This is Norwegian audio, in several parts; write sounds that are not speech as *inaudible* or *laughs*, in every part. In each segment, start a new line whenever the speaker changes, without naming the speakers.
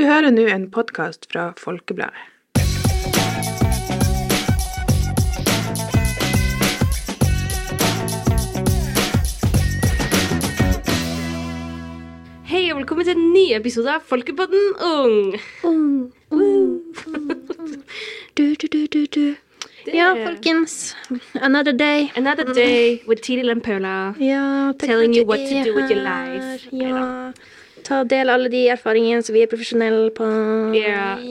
Du hører nå en podkast fra Folkebladet.
Hei og velkommen til en ny episode av Folkepodden Ung.
Du, du, du, du, du. Ja, folkens. Another day.
Another day with Tiril and Paula.
Ja,
Telling you what to do with your life.
Ja. Ta del alle de erfaringene som vi er profesjonelle på.
Yeah.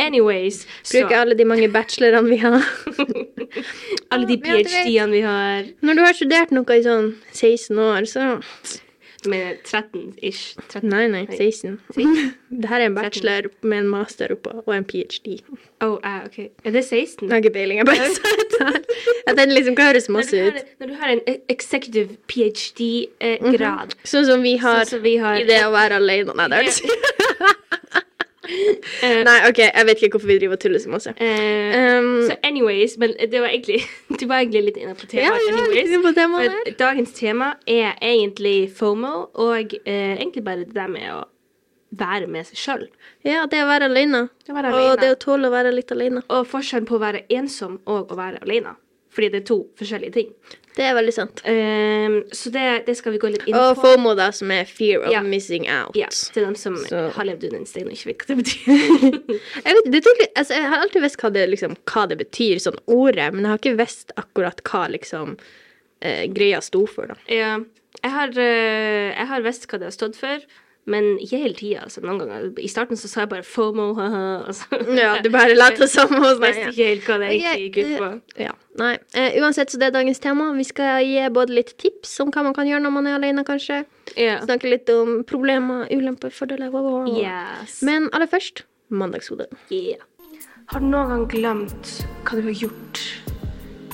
Anyways,
Bruke alle de mange bachelorene vi har. *laughs*
alle de. PhD-ene vi har
Når du har studert noe i sånn 16 år, så
Du mener 13-ish? 13.
Nei, nei, 16. *laughs* Det her er en bachelor med en master oppå og en ph.d.
Oh, uh, ok. Er det 16?
Jeg har ikke peiling. Jeg bare *laughs* sa. At den liksom høres masse ut.
når du har en e- executive PhD-grad
Sånn som vi har
Sånn som vi har
i det å være alene. Nei, det er
Eh,
Nei, OK, jeg vet ikke hvorfor vi driver og tuller så masse.
Uh,
Um,
Så anyways, men det var egentlig *laughs* Du var egentlig litt inne på
ja,
temaet.
ja,
litt
liksom på temaet
dagens tema er egentlig FOMO, og uh, egentlig bare det der med å være med seg sjøl.
Ja, det å være alene.
Det å være
Og det å tåle å være litt alene.
Og forskjellen på å være ensom og å være alene. Fordi det er to forskjellige ting.
Det er veldig sant.
Um, så det, det skal vi gå litt inn
Og
på.
FOMO, da, som er fear of
Ja.
missing out.
Ja, til dem som
Så-
har levd under en stein og ikke vet hva det betyr. *laughs*
Jeg, vet, det tok altså, jeg har alltid visst hva det, liksom, hva det betyr, sånn ordet, men jeg har ikke visst akkurat hva liksom eh, greia sto for, da.
ja, jeg har, uh, jeg har visst hva det har stått for, men ikke hele tida. Altså, noen ganger. I starten så sa jeg bare FOMO, haha. Altså.
Ja, du bare later som hos
Jeg ja. ikke helt hva det egentlig gikk ut på.
Ja, nei. Uh, uansett, så det er dagens tema. Vi skal gi både litt tips om hva man kan gjøre når man er alene, kanskje.
Yeah.
Snakke litt om problemer, ulemper, fordeler. Wow, wow, wow.
Yes.
Men aller først mandagshodet.
Yeah. Har du noen gang glemt hva du har gjort,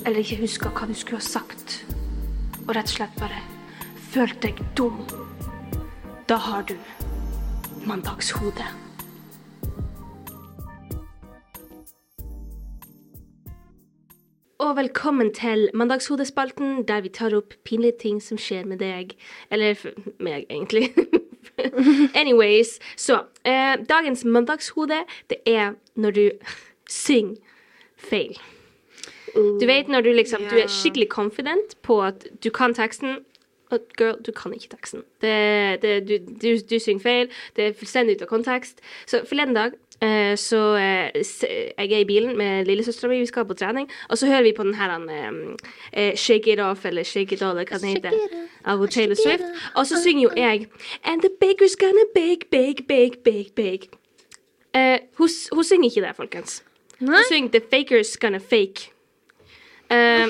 eller ikke huska hva du skulle ha sagt, og rett og slett bare følt deg dum? Da har du mandagshodet. Og velkommen til Mandagshodespalten, der vi tar opp pinlige ting som skjer med deg. Eller meg, egentlig. *laughs* Anyways, så eh, Dagens mandagshode, det er når du synger feil. Du vet når du liksom Du er skikkelig confident på at du kan teksten. Girl, du kan ikke teksten. Det, det, du, du, du synger feil. Det er fullstendig ut av kontekst. Så forleden dag eh, så eh, Jeg er i bilen med lillesøstera mi, vi skal på trening, og så hører vi på den her eh, eh, Shake It Off eller Shake It All, hva den heter, av Taylor Swift. Og så synger jo jeg And the baker's gonna bake, bake, bake, bake, bake. Hun, hun synger ikke det, folkens. Hun synger The faker's gonna fake.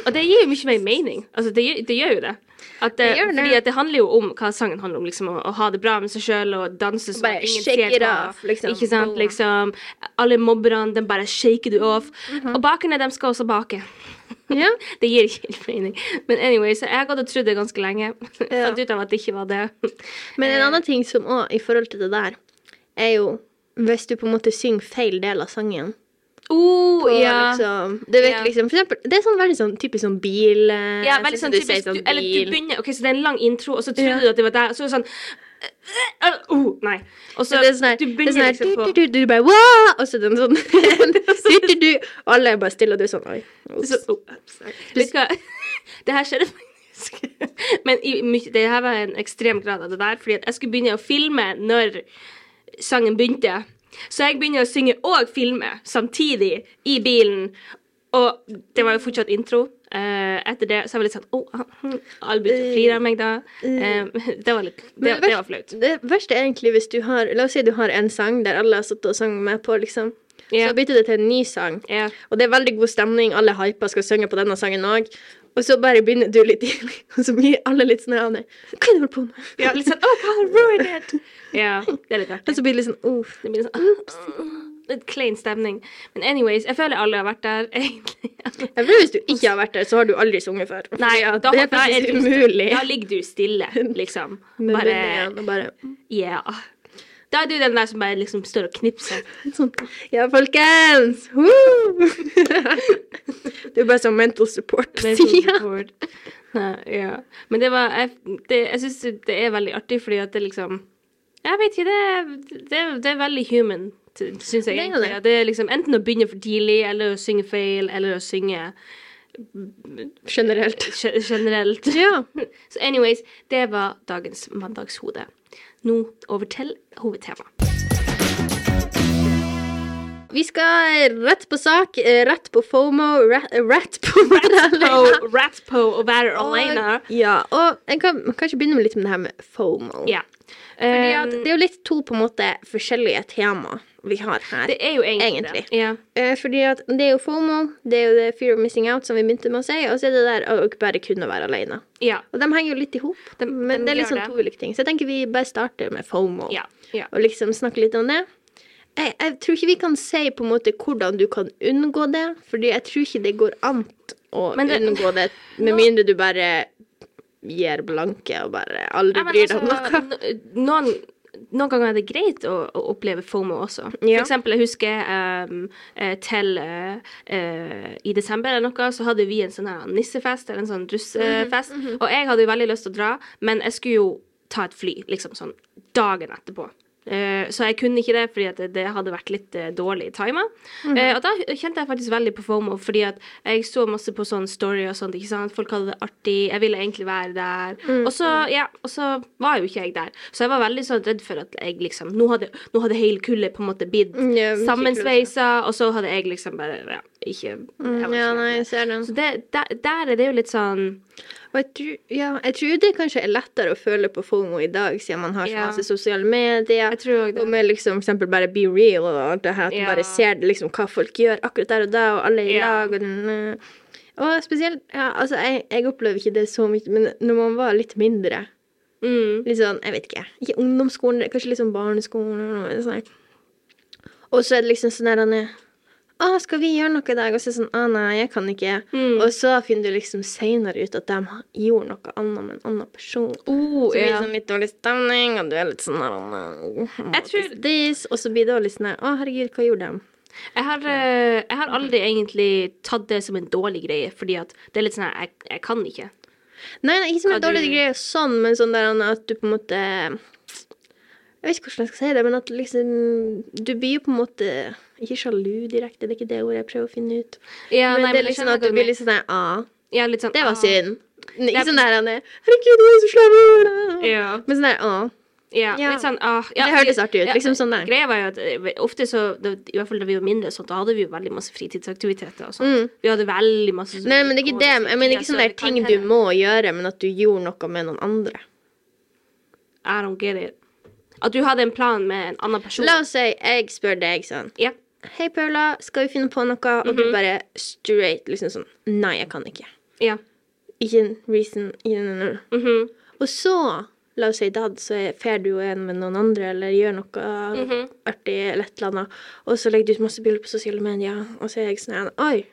Og det gir jo mye mer mening. Altså, det, det gjør jo det. At det,
det.
Fordi at det handler jo om hva sangen handler om. Liksom, å, å ha det bra med seg sjøl og danse som
Bare
ingen
shake
ser
it off, liksom.
Ikke sant? Liksom, alle mobberne, de bare shaker du off.
Mhm.
Og bakerne, de skal også bake.
Ja. *laughs*
det gir ikke helt mening. Men anyway, så jeg hadde trodd det ganske lenge. *laughs* Fant ut av at det ikke var det. *laughs*
Men en annen ting som òg, i forhold til det der, er jo hvis du på en måte synger feil del av sangen.
Oh, ja.
liksom, det, virker
Ja.
liksom, for eksempel, det er sånn veldig sånn typisk sånn bil eh,
Ja, veldig sånn
du sånn
typisk. Du, eller du begynner Ok, så det er en lang intro, og så trodde
Ja.
du at det var der, og så er det sånn øh, oh, Nei. Og så
det er sånn her,
du
begynner er sånn her
liksom på
du, du, du, bare Wah! Og så er det en sånn *laughs* du, du, du, og alle er bare stille, og du er sånn Oi.
så, oh, du skal *laughs* Det her skjedde faktisk. *laughs* Men i, det her var en ekstrem grad av det der, fordi jeg skulle begynne å filme når sangen begynte. Så jeg begynner å synge og filme samtidig i bilen. Og det var jo fortsatt intro. Uh, etter det så jeg var litt sånn oh, Albert flirer av meg da. Uh, *laughs* det var litt Det, det var flaut.
Det verste er egentlig hvis du har La oss si du har en sang der alle har sittet og sunget med på, liksom.
Yeah.
Så bytter du til en ny sang,
Yeah.
og det er veldig god stemning, alle hyper skal synge på denne sangen òg. Og så bare begynner du litt tidlig, *laughs* og så blir alle litt sånn Hva er det du holder på med?
Ja, litt sånn Oh, God, ruin it! Ja, det er litt
Og så blir det litt sånn uff.
Det blir sånn ah, Litt klein stemning. Men anyways, jeg føler alle har vært der, *laughs* egentlig.
Jeg føler Hvis du ikke har vært der, så har du aldri sunget før.
Nei,
ja,
da,
det er faktisk umulig.
Da ligger du stille, liksom.
Med
Bare
munnen igjen og bare
Yeah. Da er du den der som bare liksom står og knipser. *laughs*
sånn Ja, folkens! Woo! Du er bare sånn mental support på *laughs* sida.
ja. Men det var Jeg, det, jeg syns det er veldig artig, fordi at det liksom Jeg vet ikke, det, det, det er veldig human, syns jeg.
Det
egentlig.
det.
Det er liksom enten å begynne for tidlig, eller å synge feil, eller å synge
Generelt.
generelt.
Ja. *laughs*
Så anyways, det var dagens mandagshode. Nå over til hovedtema.
Vi skal rett på sak, eh, rett på FOMO, rett, rett på å være alene.
Og på å være alene.
Ja, og jeg kan kanskje begynne med litt med det her med FOMO.
Ja.
Fordi at
Um,
det er jo litt to på en måte forskjellige tema vi har her.
det er jo egentlig,
Egentlig.
det. Ja.
Eh, fordi at det er jo FOMO, det er jo det fear of missing out som vi begynte med å si, og så er det der å bare kunne være alene.
ja.
Og de henger jo litt i hop,
De-
men
de
det er
liksom
sånn
det.
to ulike ting. Så jeg tenker vi bare starter med FOMO,
Ja.
og liksom snakke litt om det. Jeg, jeg tror ikke vi kan si på en måte hvordan du kan unngå det, fordi jeg tror ikke det går an å
det-
unngå det, med mindre du bare gir blanke og bare aldri bryr deg om
altså,
noe.
Noen, noen ganger er det greit å, å oppleve FOMO også. For eksempel, jeg husker um, til eh, i desember eller noe, så hadde vi en sånn her nissefest, eller en sånn russefest.
Mhm,
Og jeg hadde jo veldig lyst til å dra, men jeg skulle jo ta et fly, liksom sånn dagen etterpå. Eh, så jeg kunne ikke det, fordi at det, hadde vært litt uh, dårlig tima.
Mhm.
Eh, og da kjente jeg faktisk veldig på FOMO, fordi at jeg så masse på sånn story og sånt, ikke sant. Folk hadde det artig, jeg ville egentlig være der.
Mm,
Og så, ja, og så var jo ikke jeg der. Så jeg var veldig sånn redd for at jeg liksom Nå hadde, nå hadde hele kullet på en måte blitt
Mm,
sammensveisa, og så hadde jeg liksom bare ja, ikke jeg
Mm, Ja, nei, jeg.
Så det, der, der er det jo litt sånn
Og jeg tror, ja, jeg tror det kanskje er lettere å føle på FOMO i dag, siden man har så
Ja.
masse sosiale medier. Og med liksom for eksempel bare be real og alt det her, at
Ja.
du bare ser liksom hva folk gjør akkurat der og da, og alle i lag, og den eh, Og spesielt, ja, altså, jeg, jeg opplever ikke det så mye, men når man var litt mindre
mm,
Litt sånn, jeg vet ikke, ikke ungdomsskolen, kanskje litt sånn barneskolen eller noe sånt. Og så er det liksom sånn der han er Å, skal vi gjøre noe i dag? Og så er det sånn Å, nei, jeg kan ikke.
Mm.
Og så finner du liksom seinere ut at de gjorde noe annet med en annen person.
oh,
Så blir det
ja.
sånn litt dårlig stemning, og du er litt sånn
Jeg tror-?
Og så blir det også litt sånn Å, herregud, hva gjorde de?
Jeg har, eh, jeg har aldri egentlig tatt det som en dårlig greie, fordi at det er litt sånn her, jeg, jeg kan ikke.
Nei, nei, ikke som en dårlig
du-
greie sånn, men sånn der at du på en måte Jeg vet ikke hvordan jeg skal si det, men at liksom Du blir jo på en måte ikke sjalu direkte, det er ikke det ordet jeg prøver å finne ut.
Ja,
men
nei,
det er liksom at du blir litt sånn der ah,
ja, litt sånn,
det var
ah,
synd. Ikke
Det-
sånn der han er Herregud, du er så slem!
Ja,
Men sånn der ah.
ja,
Ja.
litt sånn ah, ja,
Det hørtes artig ut, liksom sånn der.
Greia var jo at eh, ofte så, det, i hvert fall da vi var mindre, så da hadde vi jo veldig masse fritidsaktiviteter og sånt.
Mm.
Vi hadde veldig masse sånn-
Nei, men det er ikke det. Jeg mener ikke
så
sånne der ting du må gjøre, men at du gjorde noe med noen andre.
I don't get it. At du hadde en plan med en annen person.
La oss si jeg spør deg sånn
Ja.
Hei, Paula, skal vi finne på noe? Og
Mhm.
du bare straight liksom sånn Nei, jeg kan ikke.
Ja.
Ikke en reason. Ikke noe.
Mm -hmm.
Og så, la oss si dad, så er- fer du en med noen andre, eller gjør noe
Mhm.
artig, eller et eller annet, og så legger du ut masse bilder på sosiale medier, og så er jeg sånn Oi,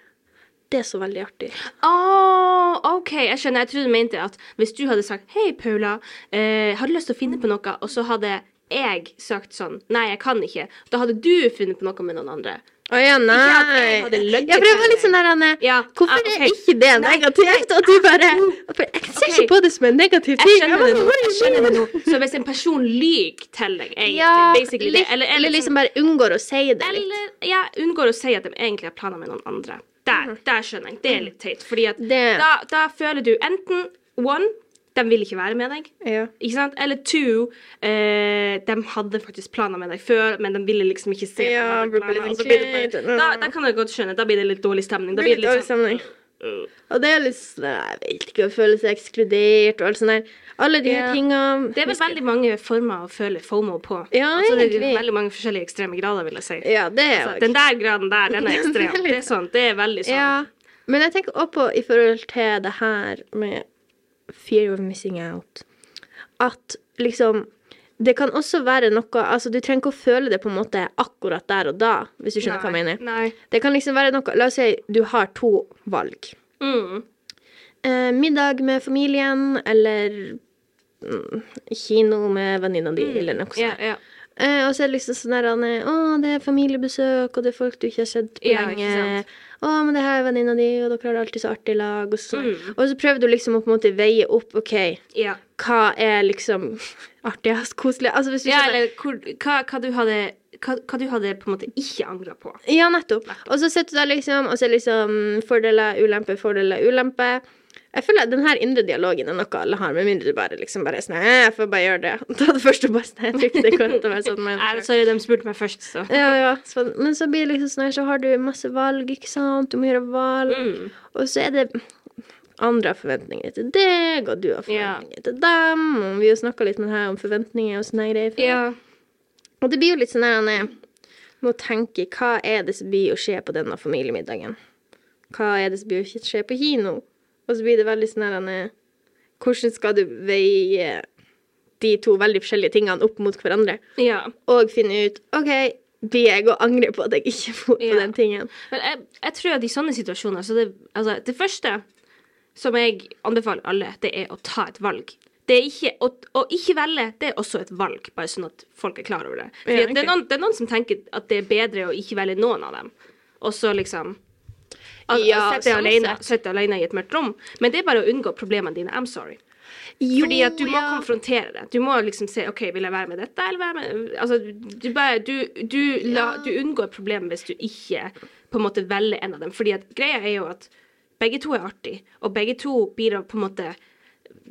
det er så veldig artig.
Å, OK, jeg skjønner. Jeg trodde du mente at hvis du hadde sagt Hei, Paula, eh, har du lyst til å finne på noe? Og så hadde jeg sagt sånn Nei, jeg kan ikke. Da hadde du funnet på noe med noen andre.
Å ja, nei.
Ikke at jeg
Ja, for det var litt sånn der, Anne.
Ja,
Hvorfor
ah,
er ikke det negativt? At du bare for Jeg ser
okay.
ikke på det som en negativ
Jeg skjønner det nå. Jeg skjønner det nå. Så hvis en person lyver til deg, egentlig,
Ja,
basically det, eller,
eller liksom bare unngår å si det litt.
Eller ja, unngår å si at de egentlig har planer med noen andre. Der, der skjønner jeg. Det er litt teit. Fordi at
Mhm.
Da, da føler du enten one, de vil ikke være med deg.
Ja.
Ikke sant? Eller two, eh, de hadde faktisk planer med deg før, men de ville liksom ikke se
Ja,
planer, og det da, da kan jeg godt skjønne. Da blir det litt dårlig stemning. Da blir det
litt
sånn
stemning. Og det er litt sånn Jeg vet ikke, å føle seg ekskludert og alt sånt der. Alle de her
Ja.
tingene
Det er vel veldig mange former å føle FOMO på.
Ja,
altså, det er veldig mange forskjellige ekstreme grader, vil jeg si.
Ja, det er altså,
den der graden der, den er *laughs* ekstrem. Det er sånn, det er veldig sånn.
Ja. Men jeg tenker også på i forhold til det her med fear of missing out, at liksom det kan også være noe Altså, du trenger ikke å føle det på en måte akkurat der og da, hvis du skjønner hva jeg mener.
Nei.
Det kan liksom være noe La oss si du har to valg.
Mm.
Eh, middag med familien eller mm, kino med venninna di, eller noe sånt.
Yeah, yeah.
Eh, og så er det liksom sånn der er, Å, det er familiebesøk, og det er folk du ikke har sett på
Ja, ikke
lenge.
sant.
Å, men det her er venninna di, og dere har det alltid så artig i lag. Og så,
Mm.
og så prøver du liksom å på en måte veie opp OK,
Ja.
hva er liksom *laughs* artigst, koselig Altså hvis du
ja eller hvor, hva, hva du hadde hva, hva du hadde på en måte ikke angra på.
Ja, nettopp. Og så sitter du der liksom, og så er liksom fordeler, ulemper, fordeler, ulemper. Jeg føler at den her indre dialogen er noe alle har, med mindre du bare liksom bare sånn «Eh, Jeg får bare gjøre det. *laughs* Ta det første og bare sånn Jeg ikke det å være sånn. Men,
sorry, de spurte meg først, så.
ja, ja. Så, men så blir det liksom sånn her, så har du masse valg, ikke sant. Du må gjøre valg.
Mm.
Og så er det andre har forventninger til deg, og du har
Ja.
forventninger til dem. Og vi har snakka litt med her om forventninger og sånne greier.
Ja.
Og det blir jo litt sånn her Anne, må tenke hva er det som blir å skje på denne familiemiddagen? Hva er det som blir å skje på kino? Og så blir det veldig sånn her Hvordan skal du veie de to veldig forskjellige tingene opp mot hverandre?
ja.
Og finne ut OK, blir jeg å angre på at jeg ikke bor på
Ja.
den tingen?
Men jeg, jeg tror at i sånne situasjoner så det, altså, det første som jeg anbefaler alle, det er å ta et valg. Det er ikke, å, å ikke velge, det er også et valg, bare sånn at folk er klar over det.
Ja,
okay. det, er noen, det er noen som tenker at det er bedre å ikke velge noen av dem, og så liksom
Ja,
Sitte
sånn
alene, alene i et mørkt rom. Men det er bare å unngå problemene dine. I'm sorry.
Jo,
Fordi at du må
ja.
konfrontere det. Du må liksom se OK, vil jeg være med dette, eller være med Altså, du bare Du, du, la, du unngår problemet hvis du ikke på en måte velger en av dem. Fordi at greia er jo at begge to er artig, og begge to blir å på en måte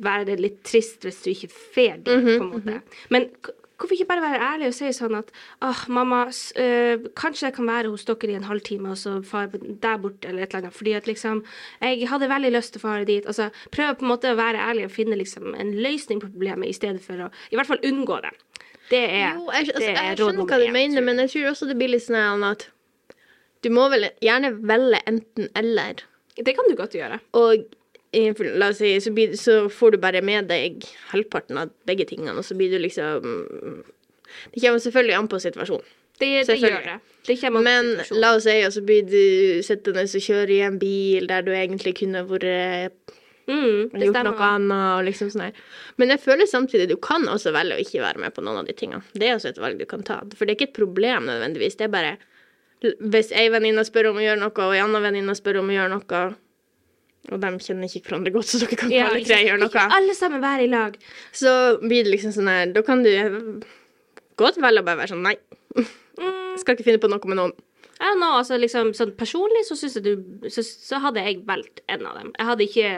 være litt trist hvis du ikke får det,
Mhm,
på en måte. Men k- hvorfor ikke bare være ærlig og si sånn at åh, mamma, øh, kanskje jeg kan være hos dere i en halvtime, og så far der borte, eller et eller annet. Fordi at liksom, jeg hadde veldig lyst til å fare dit. Altså, prøv på en måte å være ærlig og finne liksom en løsning på problemet, i stedet for å i hvert fall unngå det. Det er,
Jo, jeg, altså,
det er
jeg skjønner hva du mener, men jeg tror også det blir litt sånn at du må vel gjerne velge enten eller.
Det kan du godt gjøre.
Og la oss si, så, blir, så får du bare med deg halvparten av begge tingene, og så blir du liksom Det kommer selvfølgelig an på situasjonen.
Det, det gjør det. Det
Men la oss si, og så blir du sittende og kjøre i en bil der du egentlig kunne vært
mm, det
gjort noe annet. liksom sånn. Men jeg føler samtidig du kan også velge å ikke være med på noen av de tingene. Det er også et valg du kan ta. For det er ikke et problem nødvendigvis. Det er bare hvis ei venninne spør om å gjøre noe, og ei anna venninne spør om å gjøre noe, og de kjenner ikke hverandre godt, så dere kan
Ja,
alle
ikke
tre gjøre
Ikke
noe,
alle sammen være i lag.
så blir det liksom sånn her Da kan du godt velge å bare være sånn Nei,
Mm,
skal ikke finne på noe med noen.
I don't know, altså liksom sånn personlig så synes jeg du så, så hadde jeg valgt en av dem. Jeg hadde ikke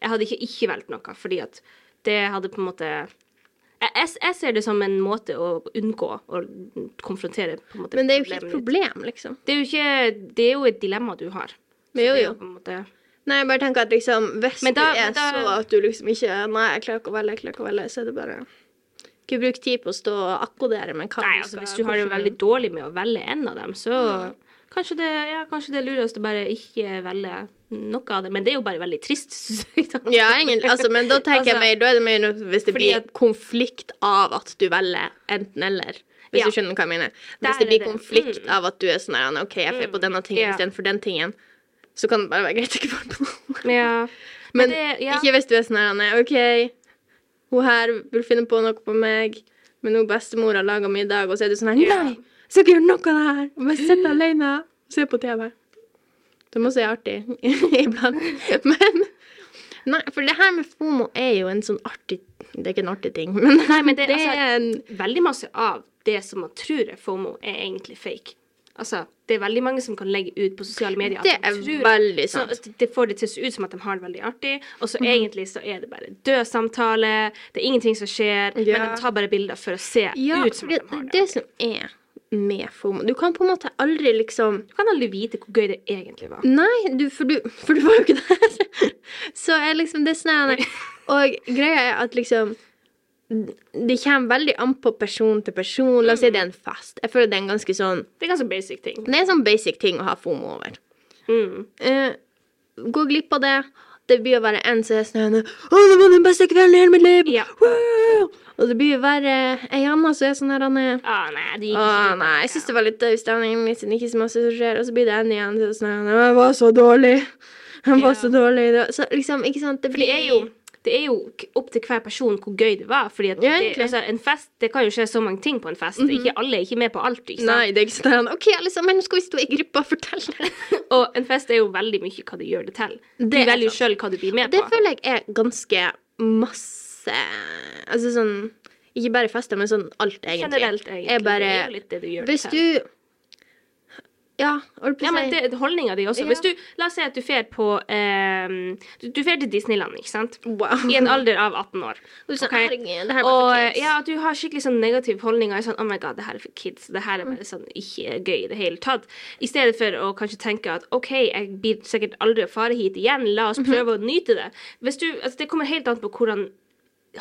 Jeg hadde ikke ikke valgt noe, fordi at det hadde på en måte jeg, jeg, ser det som en måte å unngå å konfrontere på en måte
Men det er jo ikke et problem, liksom.
Det er jo ikke Det er jo et dilemma du har. Men
Jo, jo. Nei, jeg bare tenker at liksom Hvis
Men da-
det er
da-
så at du liksom ikke Nei, jeg klarer ikke å velge, jeg klarer ikke å velge, så er det bare Ikke bruk tid på å stå og akkodere med hva
Nei,
du
altså hvis du har det veldig dårlig med å velge en av dem, så kanskje det, ja, kanskje det er lurest å bare ikke velge noe av det. Men det er jo bare veldig trist. *laughs* synes jeg.
Ja, egentlig, altså, men da tenker
Altså,
jeg mer Da er det mer hvis det blir
at-
konflikt av at du velger enten-eller. Hvis
Ja.
du skjønner hva jeg mener. Hvis det blir
det.
konflikt
Mm.
av at du er sånn OK, jeg får på denne tingen
Ja.
istedenfor den tingen, så kan det bare være greit å ikke være på noe.
Ja. *laughs*
Men
det- ja.
ikke hvis du er sånn her Anne, OK, hun her vil finne på noe på meg, men hun bestemor har laga middag, og så er du sånn her Nei, jeg skal ikke gjøre noe av det her! Bare sitte alene og se på TV. Det må være artig *laughs* iblant. Men Nei, for det her med FOMO er jo en sånn artig Det er ikke en artig ting, men,
Nei, men det, *laughs*
det
altså,
er en
veldig masse av det som man tror er FOMO, er egentlig fake. Altså, det er veldig mange som kan legge ut på sosiale medier
Det
de
er
tror-
veldig sant.
Så, Det får det til å se ut som at de har det veldig artig, og så egentlig så er det bare død samtale, det er ingenting som skjer,
Ja.
men de tar bare bilder for å se
Ja,
ut som at de har det.
det som er med FOMO Du kan på en måte aldri liksom
Du kan aldri vite hvor gøy det egentlig var.
Nei, du, for, du, for du var jo ikke der. *laughs* Så er liksom det sånn *laughs* Og greia er at liksom Det kommer veldig an på person til person. La oss si det er en fest. Jeg føler det er en ganske sånn
Det er ganske basic ting.
Det er en sånn basic ting å ha FOMO over.
Mm.
Uh, gå glipp av det. Det blir å være en som er sånn Å, det var den beste kvelden i hele mitt liv!
Ja.
Wow! Og det blir å være ei anna som er sånn her Anne.
Ah, nei, det gikk
Å
ikke.
nei, jeg syns det var litt stemning. Liksom, ikke så masse som skjer. Og så blir det en igjen som er sånn Jeg var så dårlig. Han var
Ja.
så dårlig. Så liksom, ikke sant Det blir
jo det er jo opp til hver person hvor gøy det var. Fordi at
Ja,
det, altså, en fest, det kan jo skje så mange ting på en fest. Ikke alle er ikke med på alt. ikke sant?
Nei, det er ikke sånn OK, alle sammen, nå skal vi stå i gruppa og fortelle. *laughs*
Og en fest er jo veldig mye hva du gjør det til. Du
Det er
velger jo sjøl hva du blir med
Det
på.
føler jeg er ganske masse Altså sånn Ikke bare fester, men sånn alt, egentlig.
Generelt, egentlig.
Er bare
det er jo litt det du gjør
Hvis
det til.
du Ja,
Ja, men det er holdninga di også.
Ja.
Du, la oss si at du fer på eh, Du, du fer til Disneyland, ikke sant?
Wow.
I en alder av 18 år.
Og *laughs* du sånn,
okay.
herregud, det her
Og ja, du har skikkelig sånn negativ holdning. Sånn, oh my god, det her er for kids. Det her er
Mm.
bare sånn ikke gøy i det hele tatt. I stedet for å kanskje tenke at OK, jeg blir sikkert aldri å fare hit igjen. La oss
Mhm.
prøve å nyte det. Du, altså, det kommer helt an på hvordan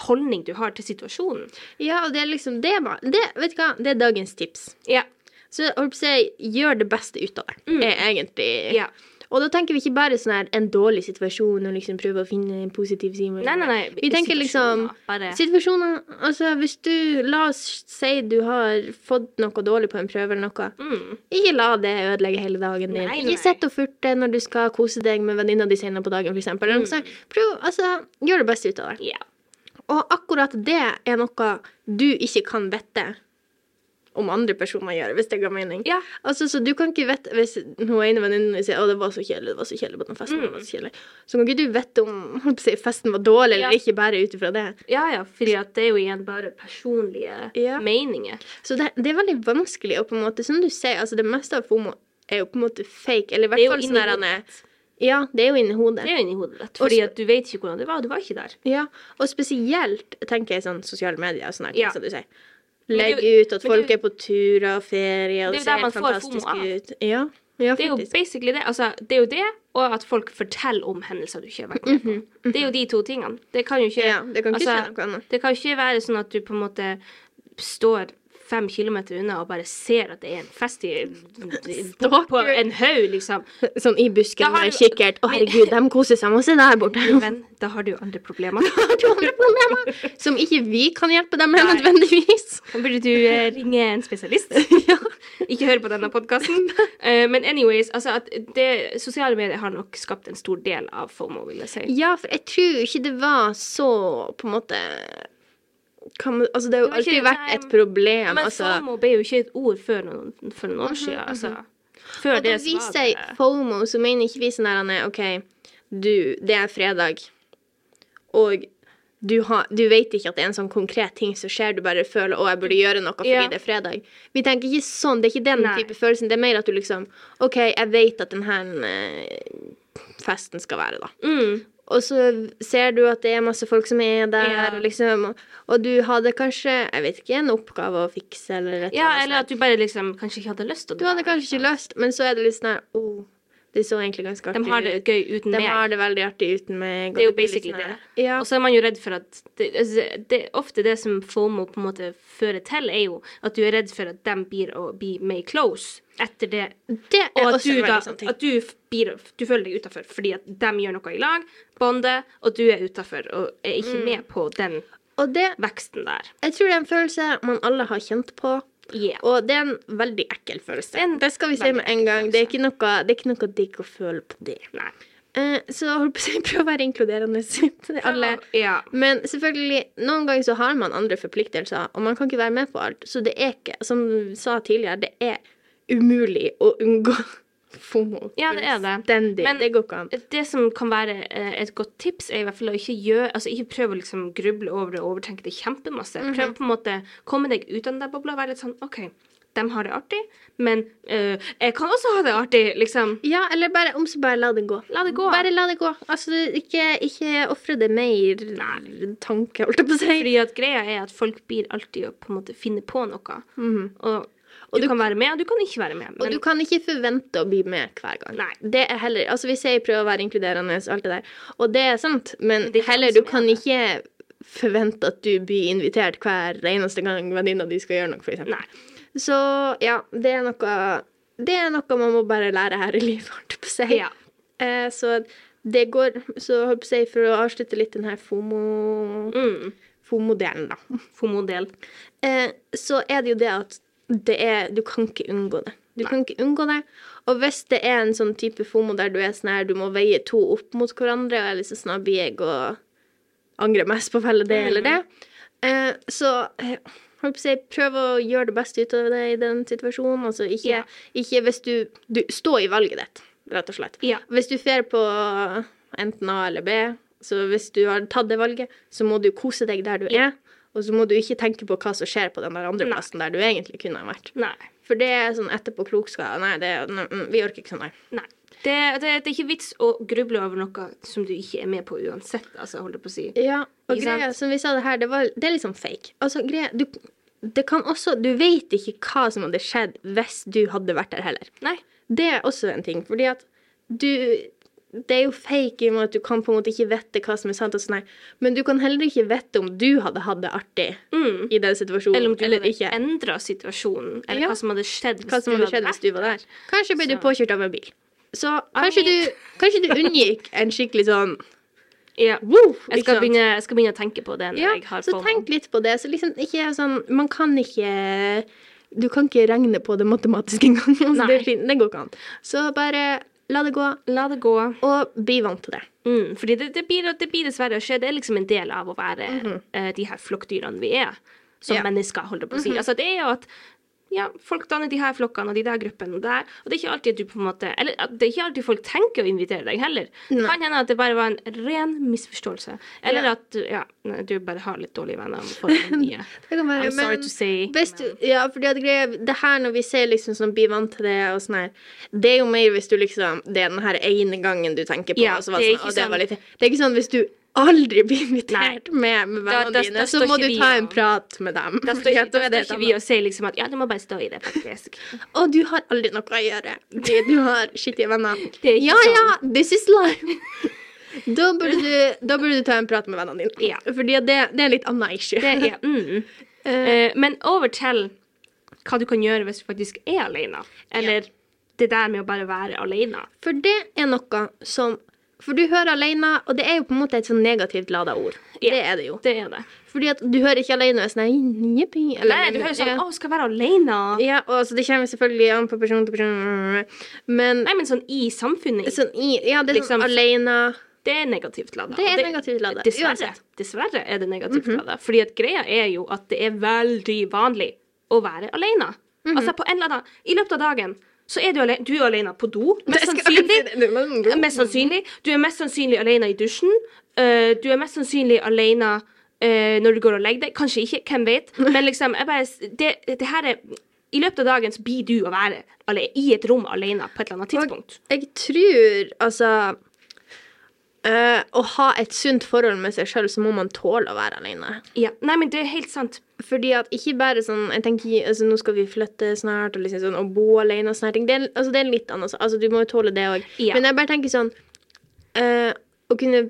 holdning du har til situasjonen.
Ja, og det er liksom det, det Vet du hva, det er dagens tips.
Ja.
Så jeg, gjør det beste ut av det, er egentlig
Mm. Ja.
Og da tenker vi ikke bare sånn her en dårlig situasjon og liksom prøve å finne en positiv side.
Nei, nei, nei.
Vi tenker liksom
Bare
Situasjoner Altså, hvis du La oss si du har fått noe dårlig på en prøve eller noe.
mm.
Ikke la det ødelegge hele dagen din.
Nei, nei.
Ikke sitt og furte når du skal kose deg med venninna di senere på dagen, f.eks. Mm. Prøv, altså, gjør det beste ut av det.
Yeah.
Og akkurat det er noe du ikke kan vite om andre personer gjør, hvis det ga mening.
Ja.
Altså, så du kan ikke vite Hvis hun ene venninnen din sier 'Å, det var så kjedelig, det var så kjedelig på den festen', det var så kjedelig. så kan ikke du vite om si, festen var dårlig eller
Mm.
Ikke, bare ut ifra det.
Ja, ja, fordi det er jo igjen bare personlige
Ja.
meninger.
Så det, det er veldig vanskelig å på en måte Som du sier, altså det meste av FOMO er jo på en måte fake, eller i
er
hvert fall sånn han er. Ja, det er jo inni hodet.
Det er jo inni hodet ditt. Fordi at du vet ikke hvordan det var. Du var ikke der.
Ja, og spesielt tenker jeg sånn sosiale medier og sånn her
Ja.
som du sier.
Men er
Legg ut at folk er på turer og ferie, og
det er
ser fantastisk ut. Ja, ja
Det er jo basically det. Altså, det er jo det, og at folk forteller om hendelser du ikke har vært med på. Det er jo de to tingene. Det kan jo ikke
Mhm, Ja, det kan ikke
altså. Det kan ikke være sånn at du på en måte står fem kilometer unna og bare ser at det er en fest i, *laughs* på en haug, liksom.
Sånn i busken
Da
med kikkert. Å, herregud, de koser seg masse der borte.
Men da har du jo andre problemer. *laughs*
Har du andre problemer som ikke vi kan hjelpe dem med
Nei.
nødvendigvis?
Da burde du eh, ringe en spesialist. *laughs* Ikke høre på denne podkasten. men anyways, altså at det, sosiale medier har nok skapt en stor del av FOMO, vil jeg si.
Ja, for jeg tror ikke det var så på en måte man, Altså, det har jo
Det
alltid vært et problem.
Men
altså.
FOMO ble jo ikke et ord før noen, for noen år siden. Altså. Før
Og
det
vi
var
sier FOMO, så mener ikke vi sånn her OK, du, det er fredag, og du, har, du vet ikke at det er en sånn konkret ting som skjer, du bare føler 'å, jeg burde gjøre noe fordi
Ja.
det er fredag'. Vi tenker ikke sånn, det er ikke den
Nei.
type følelsen. Det er mer at du liksom OK, jeg vet at denne festen skal være, da.
mm,
Og så ser du at det er masse folk som er der,
Ja.
liksom, og, og du hadde kanskje, jeg vet ikke, en oppgave å fikse, eller et
Ja, eller at du bare liksom kanskje ikke hadde lyst til det.
Du hadde kanskje ikke lyst, men så er det litt sånn her oh, Det så egentlig ganske artig ut.
De har det gøy uten
De
meg.
har det veldig artig uten meg.
Det er jo basically
sånn
det.
Ja.
Og så er man jo redd for at det, altså, det Ofte det som FOMO på en måte fører til, er jo at du er redd for at de blir å bli made close etter det.
Det
Og at du, da,
sånn
at du, blir, du føler deg utafor fordi at de gjør noe i lag, bonder, og du er utafor og er
Mm.
ikke med på den
Og det,
veksten der.
jeg tror det er en følelse man alle har kjent på.
Yeah.
Og det er en veldig ekkel følelse.
Det en
Det skal vi si med en gang. Det er ikke noe, det er ikke noe digg å føle på det.
Nei.
Uh, så holdt på å *laughs* prøv å være inkluderende til alle.
Ja.
Men selvfølgelig, noen ganger så har man andre forpliktelser, og man kan ikke være med på alt. Så det er ikke, som du sa tidligere, det er umulig å unngå FOMO.
Ja, det er det.
Stendig.
Men-
det går ikke an.
Det som kan være eh, et godt tips, er i hvert fall å ikke gjøre Altså ikke prøve å liksom gruble over det og overtenke det kjempemasse.
Mhm.
Prøv på en måte komme deg ut av den der bobla være litt sånn OK, de har det artig, men eh, jeg kan også ha det artig, liksom.
Ja, eller bare om så bare la det gå.
La det gå.
Bare la det gå. Altså, ikke, ikke ofre det mer tanke, holdt jeg på å si.
Fordi at greia er at folk blir alltid å på en måte finne på noe. Mm -hmm.
Og du-
kan være med, og du kan ikke være med.
Og
Men
du kan ikke forvente å bli med hver gang.
Nei.
Det er heller, altså Vi sier prøve å være inkluderende og alt det der, og det er sant, men
er
heller du kan ikke forvente at du blir invitert hver eneste gang venninna di skal gjøre noe, for eksempel.
Nei.
Så ja, det er noe Det er noe man må bare lære her i livet, holdt jeg på å si.
Ja.
Eh, så det går Så holdt på å si, for å avslutte litt den her FOMO
Mm.
FOMO-delen, da. *laughs*
FOMO-del.
Eh, så er det jo det at er Du kan ikke unngå det. Du kan ikke unngå det. Og hvis det er en sånn type FOMO der du er sånn her, du må veie to opp mot hverandre, og er liksom sånn blir jeg og angrer mest på å velge det eller det. Eh, så eh, si, prøv å gjøre det beste ut av det i den situasjonen. Altså ikke,
Ja.
ikke hvis du, du Stå i valget ditt, rett og slett.
Ja.
Hvis du fer på enten A eller B, så hvis du har tatt det valget, så må du kose deg der du er. Og så må du ikke tenke på hva som skjer på den der andre plassen der du egentlig kunne ha vært.
Nei.
For det er sånn etterpåklokskap. Nei, det, nei, mm, vi orker ikke sånn, nei.
Nei. Det, det, det er ikke vits å gruble over noe som du ikke er med på uansett, altså, holder jeg på å si.
Ja, og greia, som vi sa det her, det, var, det er liksom fake. Altså, greia, du, det kan også Du vet ikke hva som hadde skjedd hvis du hadde vært der heller.
Nei.
Det er også en ting, fordi at du Det er jo fake i og med at du kan på en måte ikke vite hva som er sant og sånn, men du kan heller ikke vite om du hadde hatt det artig
Mm.
i den situasjonen,
Eller om du
eller
hadde endra situasjonen, eller
Ja.
hva som hadde skjedd
Hva som hadde skjedd hvis du var der. Kanskje ble du påkjørt av en bil. Så kanskje du, kanskje du unngikk en skikkelig sånn
Ja.
Woo!
Jeg skal begynne, jeg skal begynne å tenke på det
Ja, så tenk litt på det. Så liksom ikke sånn Man kan ikke Du kan ikke regne på det matematisk engang. *laughs* Altså, det, det går ikke an. Så bare la det gå,
La det gå.
og bli vant til det.
Mm, fordi det, det, blir, det blir dessverre å skje. Det er liksom en del av å være eh, de her flokkdyrene vi er som
yeah.
Mennesker, holder på å si. Altså, det er jo at ja, folk danner de her flokkene og de der gruppene og der. Og det er ikke alltid at du på en måte Eller det er ikke alltid folk tenker å invitere deg heller. Det
Nei.
kan hende at det bare var en ren misforståelse. Eller
Ja.
at ja, du bare har litt dårlige venner. Mye. *laughs*
Det kan være,
I'm sorry
men
to say.
Best, men. ja, fordi at greia, det her når vi ser liksom sånn bli vant til det og sånn her, det er jo mer hvis du liksom Det er den her ene gangen du tenker på
Ja,
og så var
det
sånn, og det, var
sånn-
litt, det er ikke sånn hvis du aldri blir invitert med, med vennene
da-
dine,
da
så må du ta
og-
en prat med dem.
Da står,
da
da står ikke vi og sier liksom at ja, du må bare stå i det, faktisk. *laughs*
Og du har aldri noe å gjøre. Du, Du har skittige venner. *laughs*
Er
ja,
sånn.
ja, this is life. *laughs* Da burde, du, da burde du ta en prat med vennene dine.
Ja.
Fordi det, det er litt annen issue.
Det er, mm. uh, men over til hva du kan gjøre hvis du faktisk er alene. Eller det der med å bare være alene.
For det er noe som For du hører alene, og det er jo på en måte et sånn negativt lada ord.
Ja.
Det er det jo.
Det er det.
Fordi at du hører ikke alene og er sånn
Nei, du hører sånn. 'Å, skal være alene?'
Ja, og altså, det kommer selvfølgelig an på person til person, men
Nei, men sånn i samfunnet.
sånn i Ja, det er
Liksom-
sånn alene
Det er negativt lada.
Det er negativt lada.
Dessverre. Dessverre er det negativt lada. Fordi at greia er jo at det er veldig vanlig å være alene.
Mhm.
Altså på en eller annen I løpet av dagen så er du alene, du er alene på do, mest sannsynlig. Mest sannsynlig. Du er mest sannsynlig alene i dusjen. Eh, du er mest sannsynlig alene eh, når du går og legger deg. Kanskje ikke, hvem vet. *laughs* Men liksom, bare, det, det her er I løpet av dagen så blir du å være alene, i et rom alene på et eller annet tidspunkt.
Jeg tror altså eh, Å ha et sunt forhold med seg sjøl, så må man tåle å være alene.
Ja. Nei, men det er helt sant.
Fordi at ikke bare sånn Jeg tenker altså, nå skal vi flytte snart, og liksom sånn og bo alene og sånne ting. Det er, altså, det er litt annet. Altså, du må jo tåle det òg.
Ja.
Men jeg bare tenker sånn uh, Å kunne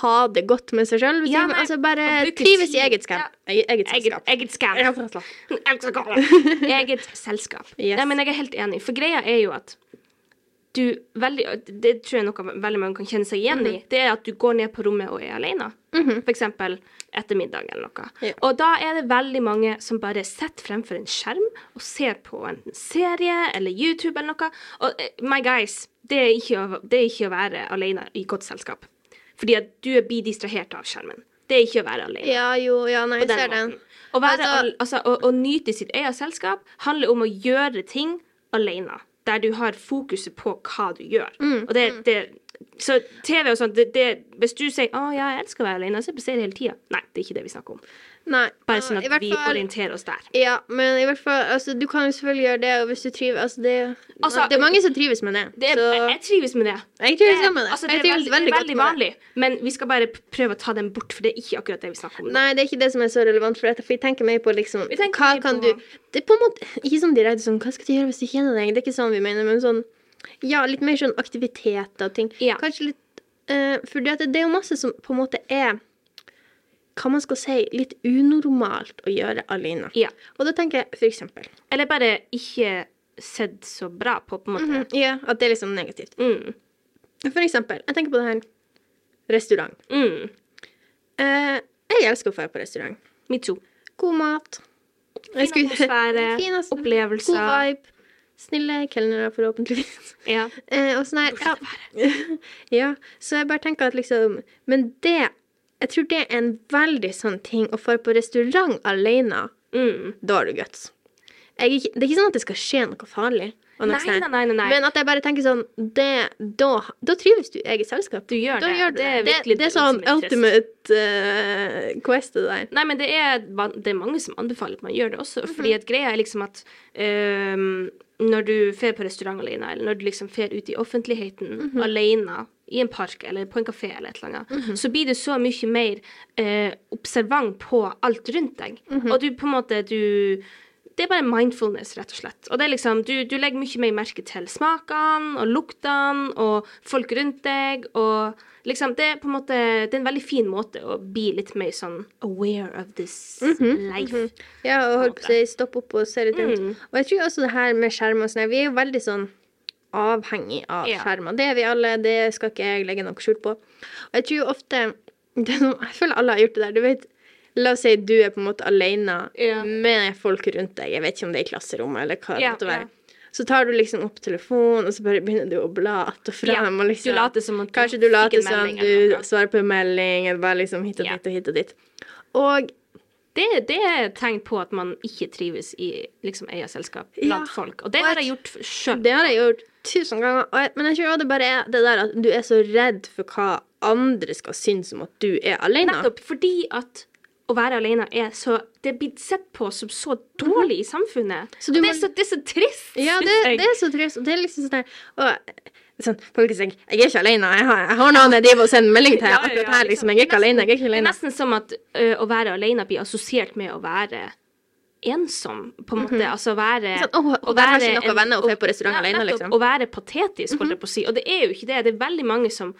ha det godt med seg sjøl.
Ja, nei,
altså, bare trives i eget skap.
Ja.
Eget, eget
Eget, *laughs* eget. Eget selskap. *laughs* Eget selskap.
Yes.
Nei, men jeg er helt enig. For greia er jo at du veldig Det tror jeg noe veldig mange kan kjenne seg igjen
Mhm.
i. Det er at du går ned på rommet og er alene. For eksempel etter middag eller noe.
Ja.
Og da er det veldig mange som bare sitter fremfor en skjerm og ser på en serie eller YouTube eller noe. Og eh, my guys, det er ikke å, det er ikke å være alene i godt selskap. Fordi at du blir distrahert av skjermen. Det er ikke å være alene
Ja, jo, ja, nei, jeg
ser
ser den.
Å, være,
Altså-
al- altså, å, å nyte sitt eget selskap handler om å gjøre ting alene. Der du har fokuset på hva du gjør.
Mm,
Og det, det, så TV og sånt, det, det, hvis du sier 'Å ja, jeg elsker å være alene', så ser jeg det hele tida. Nei, det er ikke det vi snakker om.
Nei.
Bare sånn at vi
fall-
orienterer oss der.
Ja, men i hvert fall altså, Du kan jo selvfølgelig gjøre det, og hvis du trives altså, det,
Altså,
det er mange som trives med det.
Det er,
så
jeg, trives med det.
jeg trives det, med det.
Altså, det er veldig,
veldig,
veldig vanlig, men vi skal bare prøve å ta den bort, for det er ikke akkurat det vi snakker om.
Nei, det er ikke det som er så relevant for dette, for vi tenker mer på liksom Hva kan
på-
du Det er på en måte ikke sånn direkte sånn Hva skal du gjøre hvis du kjenner deg? Det er ikke sånn vi mener, men sånn Ja, litt mer sånn aktiviteter og ting.
Ja.
Kanskje litt uh, For det, det er jo masse som på en måte er hva man skal si, litt unormalt å gjøre alene.
Ja.
Og da tenker jeg for eksempel
Eller bare ikke sett så bra på, på en måte.
Mhm, Ja, at det er liksom negativt.
Mm.
For eksempel, jeg tenker på det her restaurant.
Mm.
Eh, jeg elsker å dra på restaurant.
Me too.
God mat.
Fin atmosfære, *laughs*
Fin
opplevelser.
God vibe. Snille kelnere, forhåpentligvis.
Ja.
Eh, og sånn her ja. *laughs* ja, så jeg bare tenker at liksom Men det jeg tror det er en veldig sånn ting å dra på restaurant alene.
Mm.
Da har du guts. Jeg, det er ikke sånn at det skal skje noe farlig.
Nei,
sånn.
nei, nei, nei.
Men at jeg bare tenker sånn det, da, da trives du i eget selskap.
Du gjør
da
det.
Gjør du
Det er
det. det er sånn
er trist.
ultimate uh, quest, det der.
Nei, men det er, det er mange som anbefaler at man gjør det også.
Mhm.
Fordi at greia er liksom at um, når du fer på restaurant alene, eller når du liksom fer ut i offentligheten
Mhm.
alene, i en park eller på en kafé eller et eller annet,
Mhm.
så blir du så mye mer eh, observant på alt rundt deg.
Mhm.
Og du på en måte du det er bare mindfulness, rett og slett. Og det er liksom, du, du legger mye mer merke til smakene og luktene og folk rundt deg. Og liksom, det er på en måte Det er en veldig fin måte å bli litt mer sånn aware of this
Mhm,
life.
Ja, og holdt på å si stoppe opp og se litt rundt.
Mm.
Og jeg tror også det her med skjerm og sånn, vi er jo veldig sånn avhengig av
Ja.
skjermer. Det er vi alle, det skal ikke jeg legge noe skjul på. Og jeg tror ofte det Jeg føler alle har gjort det der. Du vet, La oss si du er på en måte alene
Ja.
med folk rundt deg. Jeg vet ikke om det er i klasserommet eller hva det måtte være. Så tar du liksom opp telefonen, og så bare begynner du å bla att og frem.
Ja,
og liksom,
du later som at du
Kanskje du later som du svarer på en melding, eller bare liksom hit og dit og hit og dit. Og
Det, det er et tegn på at man ikke trives i liksom eget selskap blant
Ja.
folk. Og det
Og
har
jeg-
gjort sjøl.
Det har jeg gjort tusen ganger. Jeg, men jeg tror det bare er det der at du er så redd for hva andre skal synes om at du er alene.
Nettopp fordi at å være alene er så Det er blitt sett på som så dårlig i samfunnet.
Så du
det, er så, det er så trist.
Ja, det, det er så trist. Og det er liksom sånn og, sånn, Folk sier jeg er ikke alene. Jeg har, jeg har noen jeg driver og sender melding til. Akkurat her, liksom. Jeg er ikke alene. Jeg er ikke
Det er nesten som at ø, å være alene blir assosiert med å være ensom, på en måte. Altså være
Sånn, oh,
å
der har
være
ikke noen venner og
å-
på restaurant
Ja,
alene»,
nettopp.
liksom.
Å være patetisk, holdt jeg på å si. Og det er jo ikke det. Det er veldig mange som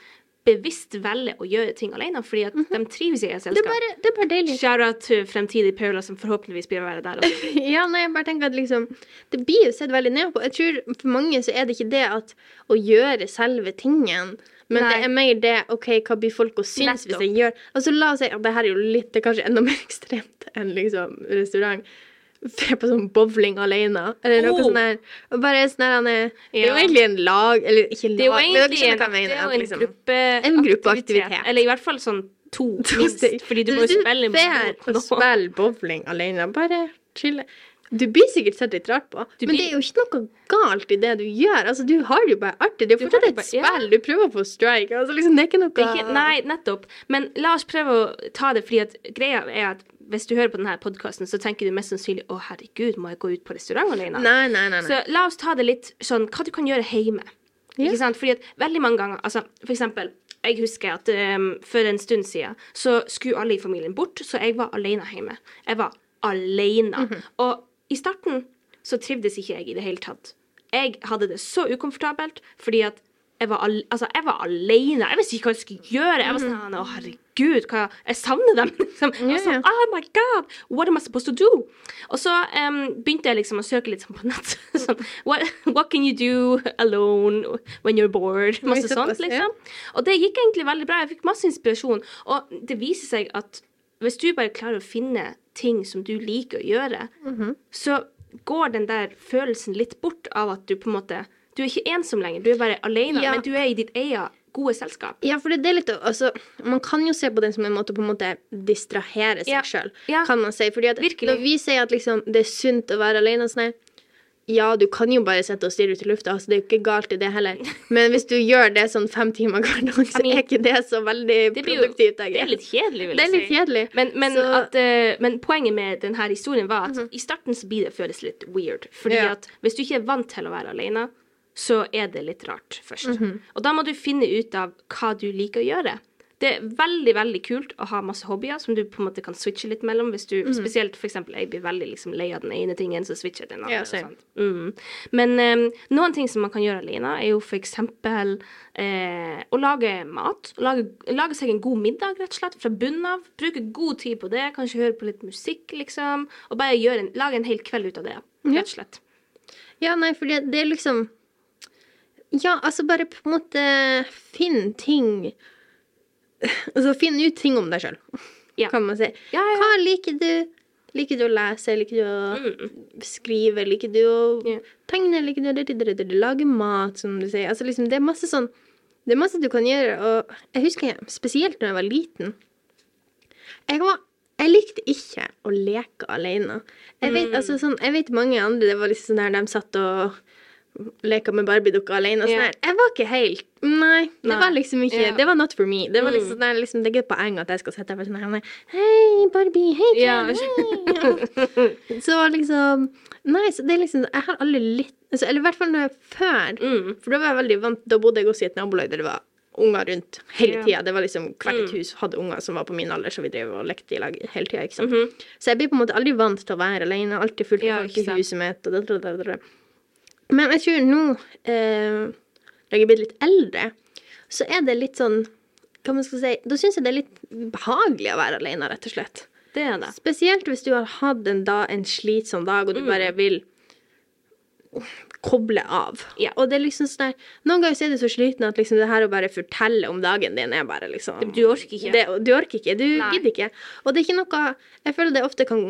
bevisst velger å gjøre ting alene fordi at de trives i eget
Det er bare, det er bare deilig.
Shout-out til fremtidig Paula, som forhåpentligvis blir å være der også. *laughs*
Ja, nei, jeg bare tenker at liksom Det blir jo sett veldig ned på. Jeg tror for mange så er det ikke det at å gjøre selve tingen, men
Nei.
det er mer det OK, hva blir folk å synes hvis
Nettopp.
jeg gjør Altså la oss si at det her er jo litt Det er kanskje enda mer *laughs* ekstremt enn liksom restaurant. Dra på sånn bowling alene, eller noe
Oh.
sånt der. Bare sånn der han er Det er jo egentlig en lag Eller ikke lag,
Det er jo
men dere
egentlig
skjønner
en,
hva jeg mener.
det er jo en
liksom-
gruppe
En gruppeaktivitet.
Eller i hvert fall sånn to, *laughs* minst. Fordi du må jo spille mot
og
noe.
spiller bowling alene, bare chille. Du blir sikkert sett litt rart på,
Du
men
blir-
det er jo ikke noe galt i det du gjør. Altså, Du har det jo bare artig. Det er fortsatt et
bare- ja.
Du prøver å få strike. Altså, liksom, det er ikke noe
er ikke, nei, nettopp. Men la oss prøve å ta det, fordi at greia er at hvis du hører på denne podkasten, så tenker du mest sannsynlig å herregud, må jeg gå ut på restaurant alene?
Nei, nei, nei. nei.
Så la oss ta det litt sånn hva du kan gjøre hjemme.
Ja.
Ikke sant? Fordi at veldig mange ganger, altså for eksempel jeg husker at um, for en stund siden så skulle alle i familien bort, så jeg var alene hjemme. Jeg var alene.
Mhm.
Og i starten så trivdes ikke jeg i det hele tatt. Jeg hadde det så ukomfortabelt fordi at jeg var, al altså, jeg var alene. Jeg visste ikke hva jeg skulle gjøre. Jeg var sånn Å, herregud, hva Jeg savner dem. *laughs* Liksom. Jeg var sånn, oh my god, what am I supposed to do? Og så um, begynte jeg liksom å søke litt sånn på nett. *laughs* sånn, what, what can you do alone when you're bored? Masse sånt, liksom. Og det gikk egentlig veldig bra. Jeg fikk masse inspirasjon. Og det viser seg at hvis du bare klarer å finne ting som du liker å gjøre,
Mhm.
så går den der følelsen litt bort av at du på en måte Du er ikke ensom lenger, du er bare alene,
Ja.
men du er i ditt eget gode selskap.
Ja, for det er litt altså, Man kan jo se på den som en måte på en måte distrahere seg
Ja.
sjøl,
Ja.
kan man si. Fordi at
Virkelig.
når vi sier at liksom, det er sunt å være alene sånn her, Ja, du kan jo bare sitte og stirre ut i lufta, altså, det er jo ikke galt i det heller. *laughs* Men hvis du gjør det sånn fem timer hver dag, så er ikke det så veldig
Det jo
produktivt. jeg
det er litt kjedelig, vil
Det er litt
si.
kjedelig.
Men, men, at, uh, men poenget med denne historien var at i starten så blir det føles litt weird. Fordi
Ja.
at hvis du ikke er vant til å være alene, så er det litt rart først.
Mhm.
Og da må du finne ut av hva du liker å gjøre. Det er veldig veldig kult å ha masse hobbyer som du på en måte kan switche litt mellom. Hvis du, Spesielt for eksempel, jeg blir veldig liksom lei av den ene tingen, så switcher jeg til den andre.
Ja.
Mm. Men um, noen ting som man kan gjøre alene, er jo eksempel eh, å lage mat. Lage, lage seg en god middag, rett og slett, fra bunnen av. Bruke god tid på det. Kanskje høre på litt musikk, liksom. Og bare en, lage en hel kveld ut av det, rett og slett.
Ja, nei, for det, det er liksom Ja, altså bare på en måte finn ting Altså finn ut ting om deg sjøl,
Ja.
kan man si.
Ja, ja.
Hva liker du? Liker du å lese? Liker du å skrive? Liker du å
Mm.
Tegne? Liker du å lage mat, som du sier? Altså liksom, det er masse sånn Det er masse du kan gjøre, og jeg husker spesielt når jeg var liten Jeg, var, jeg likte ikke å leke alene. Jeg vet,
Mm.
altså, sånn, jeg vet mange andre det var liksom sånn der de satt og leka med Barbie-dukker alene. Sånn her. Jeg var ikke helt Nei, det
Nei.
var liksom ikke
yeah.
Det var not for me. Det var
Mm.
liksom, det er liksom Det er ikke et poeng at jeg skal sitte her sånn her Hei, Barbie. Hei, Ken.
Yeah.
Hei. *laughs* Så liksom Nei, så det er liksom Jeg har aldri litt altså, Eller i hvert fall når jeg før.
Mm.
For da var jeg veldig vant Da bodde jeg også i et nabolag der det var unger rundt hele tida. Det var liksom Hvert et
Mm.
hus hadde unger som var på min alder, så vi drev og lekte i lag hele tida. Sant?
Mhm.
Så jeg blir på en måte aldri vant til å være alene. Alltid fullt av folk i huset mitt. Og da, da, da, da. Men jeg tror nå, eh, når jeg er blitt litt eldre, så er det litt sånn Hva man skal si Da syns jeg det er litt behagelig å være alene, rett og slett.
Det er det.
Spesielt hvis du har hatt en, da, en slitsom dag, og du
Mm.
bare vil koble av.
Ja.
Og det er liksom sånn der, Noen ganger er du så sliten at liksom det her å bare fortelle om dagen din er bare liksom
Du orker ikke.
Det, du orker ikke. Du gidder ikke. Og det er ikke noe Jeg føler det ofte kan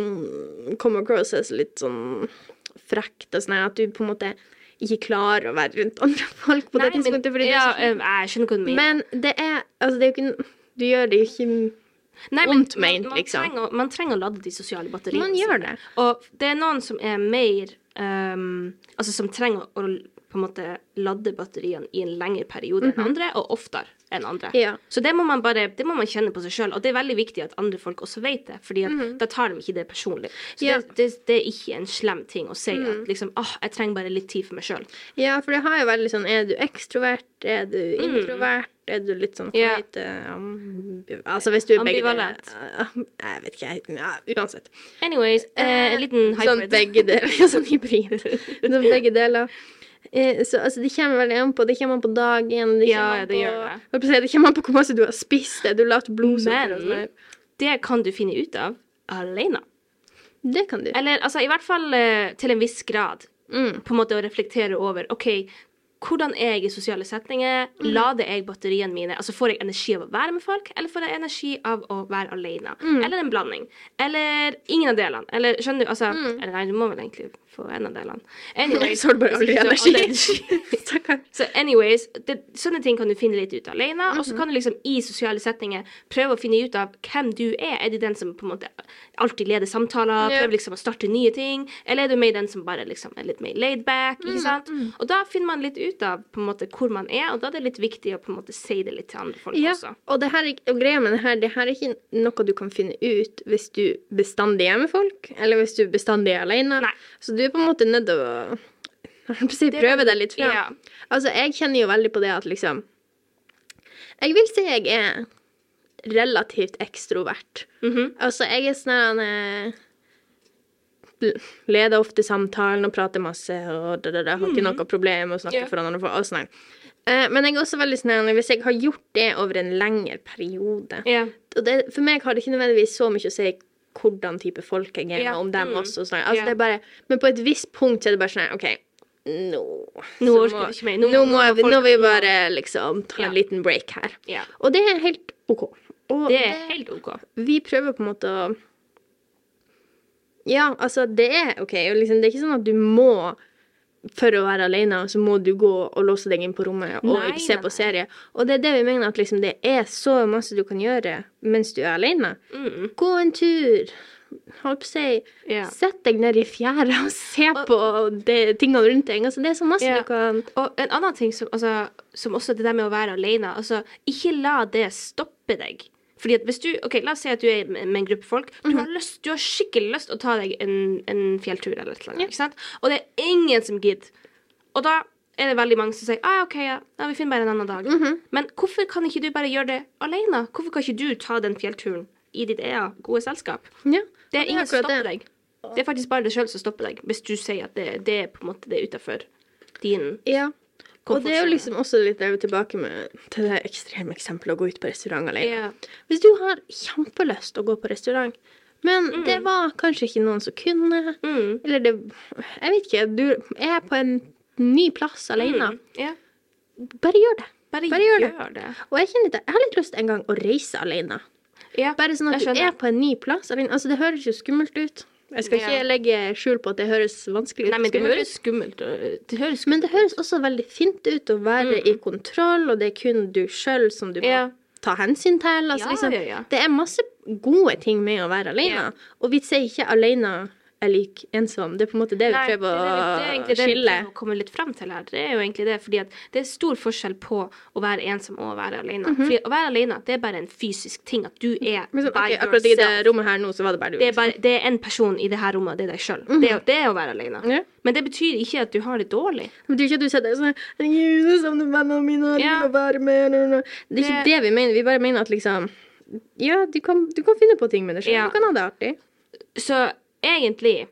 komme across as litt sånn frekt og sånn at du på en måte ikke klarer å være rundt andre folk på
Nei,
det tidspunktet. fordi
ja, jeg skjønner hva du mener.
Men det er Altså, det er jo ikke Du gjør det jo ikke
Nei,
ondt
man- man
liksom.
Trenger, man trenger å lade de sosiale batteriene.
Man gjør det.
Og det er noen som er mer um, Altså som trenger å på en måte lade batteriene i en lengre periode enn andre, og oftere enn andre.
Mhm. Ja.
Så det må man bare Det må man kjenne på seg sjøl, og det er veldig viktig at andre folk også vet det, fordi -hmm. da tar de ikke det personlig. Så
Mhm. Ja. Mhm.
det, det, det er ikke en slem ting å si at liksom åh, jeg trenger bare litt tid for meg sjøl.
Ja, for det har jo veldig sånn Er du ekstrovert? Er du introvert? Er du litt sånn
Mm. Ja.
eh, um, Altså hvis du er begge deler.
Ambivalent.
Jeg vet ikke. Ja, uansett.
Anyways, eh, en liten *laughs* *laughs*
Sånn begge deler. Sånn hybrid. Sånn begge deler. Eh, Så altså, det kommer veldig an på. Det kommer an på dagen. Det
Ja, det
på,
gjør det.
Det kommer an på hvor masse du har spist. Det, du lavt blodsukker? og sånn
Men det kan du finne ut av alene.
Det kan du.
Eller altså, i hvert fall eh, til en viss grad.
Mm.
På en måte å reflektere over OK, hvordan er jeg i sosiale setninger?
Mm.
Lader jeg batteriene mine? Altså Får jeg energi av å være med folk, eller får jeg energi av å være alene?
Mm.
Eller en blanding. Eller ingen av delene. Eller skjønner du? Altså,
Mm.
eller nei, du må vel egentlig få en av delene. Anyways,
Så har du bare aldri energi. *laughs*
Så anyways, det, sånne ting kan du finne litt ut alene. Og
Mhm.
så kan du liksom i sosiale settinger prøve å finne ut av hvem du er. Er du den som på en måte alltid leder samtaler,
yeah.
prøver liksom å starte nye ting? Eller er du mer den som bare liksom er litt mer laid back?
Mhm,
ikke sant? Og da finner man litt ut av på en måte hvor man er, og da er det litt viktig å på en måte si det litt til andre folk
Ja,
også.
og, det her, er og greia med det her, det her er ikke noe du kan finne ut hvis du bestandig er med folk, eller hvis du bestandig er alene.
Nei.
Så du er på en måte nødt til å si, prøve deg litt fram.
Ja.
Altså, jeg kjenner jo veldig på det at liksom Jeg vil si jeg er relativt ekstrovert.
Mhm.
Altså, jeg er sånn eh, Leder ofte samtalen og prater masse og da, da, da, har ikke noe problem med å snakke
yeah.
foran andre folk. sånn. Eh, Men jeg er også veldig sånn hvis jeg har gjort det over en lengre periode yeah. det, For meg har det ikke nødvendigvis så mye å si hvordan type folk jeg er,
Ja,
om dem
mm,
også. Sånn. Altså, er bare, men på et visst punkt er det bare sånn OK, nå
Nå orker vi ikke mer.
Nå,
Nå
må,
folk-
nå vi bare liksom ta en liten break her.
ja.
Og det er helt OK. Og
Det er helt OK.
vi prøver på en måte å Ja, altså, det er OK. Og liksom, det er ikke sånn at du må for å være alene, så må du gå og låse deg inn på rommet og
Nei,
ikke se på serie. Og det er det vi mener, at liksom, det er så masse du kan gjøre mens du er alene.
Mm.
Gå en tur. Holdt på å si
yeah.
Sett deg ned i fjæra og *laughs* se på det, tingene rundt deg. Altså, det er så masse
yeah.
du kan
Og en annen ting som, altså, som også det der med å være alene altså, Ikke la det stoppe deg. Fordi at hvis du, ok, La oss si at du er med en gruppe folk. Du,
Mhm.
har, lyst, du har skikkelig lyst å ta deg en, en fjelltur, eller et eller annet, sant? og det er ingen som gidder. Og da er det veldig mange som sier ah, OK, ja, ja, vi finner bare en annen dag.
Mhm.
Men hvorfor kan ikke du bare gjøre det alene? Hvorfor kan ikke du ta den fjellturen i ditt EA, gode selskap?
Ja.
Det er ingen som
stopper
stopper deg. Det er faktisk bare deg sjøl som stopper deg, hvis du sier at det, det er på en måte det utafor din
Ja. Og det er jo liksom også litt det er tilbake med til det ekstreme eksempelet å gå ut på restaurant alene.
Yeah.
Hvis du har kjempelyst å gå på restaurant, men det var kanskje ikke noen som kunne,
Mm.
eller det Jeg vet ikke. Du er på en ny plass alene.
Mm. Yeah.
Bare gjør det.
Bare,
Bare gjør
gjør,
det.
det.
Og jeg kjenner det. jeg har litt lyst en gang å reise alene.
Yeah.
Bare sånn at du er på en ny plass alene. Altså, det høres jo skummelt ut. Jeg skal ikke legge skjul på at det høres vanskelig ut.
Nei, men det høres skummelt ut.
Men det høres også veldig fint ut å være i kontroll, og det er kun du sjøl som du må
Mm. Ja.
ta hensyn til. Altså, liksom. Det er masse gode ting med å være alene. Og vi sier ikke alene er lik ensom. Det er på en måte det vi
Nei,
prøver
det det, det
å
egentlig det vi kommer litt frem til her. Det er jo egentlig det, fordi det er stor forskjell på å være ensom og å være alene. Fordi å være alene, det er bare en fysisk ting. At du er
Men så,
by
ok, akkurat i det
yourself.
rommet her nå, så var det bare du.
Det er,
liksom.
bare, det er en person i det her rommet, det er deg sjøl. det, er- det er å være alene.
Yeah.
Men det betyr ikke at du har det dårlig.
Det betyr ikke at du sitter sånn Herregud, jeg savner vennene mine, jeg vil være med. Det er ikke
det
vi mener. Vi bare mener at liksom Ja, du kan, du kan finne på ting med deg sjøl.
Ja.
Du kan ha det artig.
Så egentlig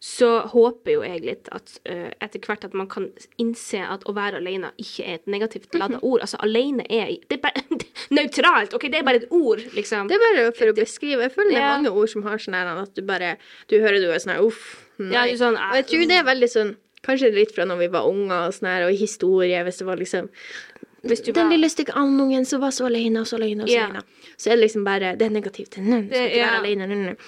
så håper jo jeg litt at uh, etter hvert at man kan innse at å være alene ikke er et negativt lada
Mhm.
ord. Altså alene er Det er bare *laughs* nøytralt. OK, det er bare et ord, liksom.
Det er bare for å beskrive. Jeg føler det er mange ord som har sånn her at du bare Du hører du er sånn her uff. Nei.
Ja, sånn,
og jeg tror det er veldig sånn Kanskje litt fra når vi var unger og sånn her, og historie, hvis det var liksom Den
var-
lille stygge andungen som var så alene og så alene og så
yeah.
alene. Så er det liksom bare Det er negativt. Nei, du skal
Det-
ikke være alene.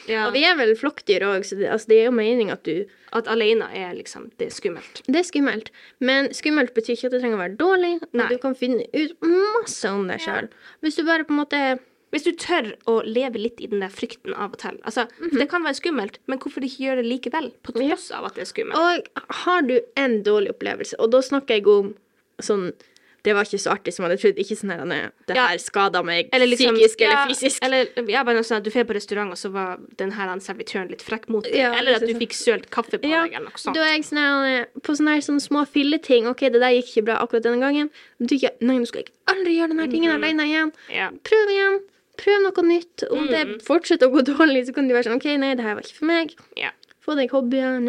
Nei. Og vi er vel flokkdyr òg, så det, altså, det er jo meningen at du
At alene er liksom Det er skummelt.
Det er skummelt. Men skummelt betyr ikke at det trenger å være dårlig.
Nei.
Du kan finne ut masse om deg sjøl. Hvis du bare på en måte
Hvis du tør å leve litt i den der frykten av og til. Altså, for Det kan være skummelt, men hvorfor ikke gjøre det likevel? På tross av at det er skummelt.
Og har du en dårlig opplevelse, og da snakker jeg om sånn Det var ikke så artig som jeg hadde trodd. Ikke sånn «Nei, Det
Ja.
her skada meg
Eller liksom-
psykisk
ja,
eller fysisk.
Eller ja, bare sånn at du drar på restaurant, og så var den her servitøren litt frekk mot deg.
Ja,
eller at du fikk sølt kaffe på deg, eller noe sånt.
da er jeg sånn på sånne her sånne små filleting. OK, det der gikk ikke bra akkurat denne gangen. Men du, Nei, nå skal jeg aldri gjøre denne tingen
Mhm.
alene igjen.
Ja.
Prøv igjen. Prøv noe nytt. Om
Mhm.
det fortsetter å gå dårlig, så kan du være sånn OK, nei, det her var ikke for meg.
ja.
Få deg hobbyer.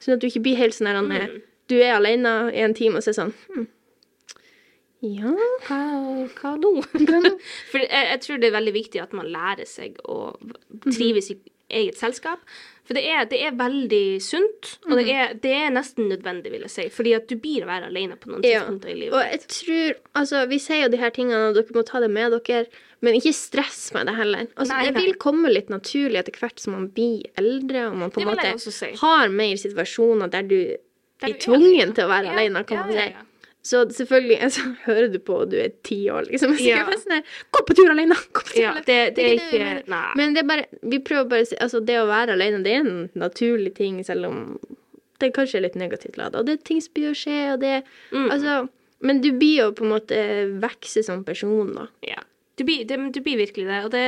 Sånn at du ikke blir helt sånn her mm. Du er alene i en time, og så er sånn hm. Ja
Hva, hva *laughs* nå? For jeg, jeg tror det er veldig viktig at man lærer seg å trives i eget selskap. For det er, det er veldig sunt, og det er, det er nesten nødvendig, vil jeg si. Fordi at du blir å være alene på noen
Ja.
tidspunkter i
Og jeg tror Altså, vi sier jo de her tingene, og dere må ta det med dere, men ikke stress med det heller. Altså,
Nei,
det vil komme litt naturlig etter hvert som man blir eldre, og man på en måte
si.
har mer situasjoner der du blir tvungen til å være alene, kan man si. Så selvfølgelig, *laughs* altså, hører du på og du er ti år, liksom, *laughs* så
Ja.
sånn her, Gå på tur alene! *laughs* Gå på tur
Ja,
alene!
det, det er ikke. Nei.
Men det er bare Vi prøver bare å Altså, det å være alene, det er en naturlig ting, selv om det kanskje er litt negativt lada. Og det er ting som blir å skje, og det
Mm.
Altså Men du blir jo på en måte vokse som person, da.
Ja. Du blir, det, du blir virkelig det. Og det,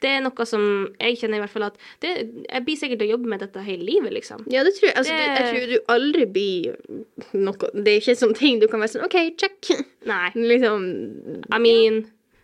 det er noe som jeg kjenner i hvert fall at det, Jeg blir sikkert til å jobbe med dette hele livet, liksom.
Ja, det tror jeg. Altså,
Det-
jeg tror du aldri blir noe Det er ikke sånn ting du kan være sånn OK, check. *laughs*
Nei.
liksom
I mean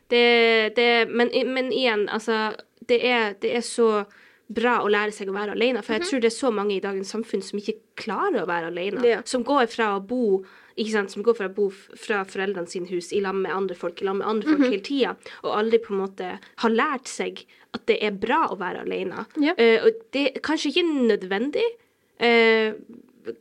det, det, men, men igjen, altså det er, det er så bra å lære seg å være alene. For jeg tror det er så mange i dagens samfunn som ikke klarer å være alene.
Ja.
Som går fra å bo ikke sant, som går fra å bo fra foreldrene sine hus i lag med andre folk, i lag med andre folk hele tida, og aldri på en måte har lært seg at det er bra å være alene.
Ja.
Uh, og det er kanskje ikke nødvendig. Uh,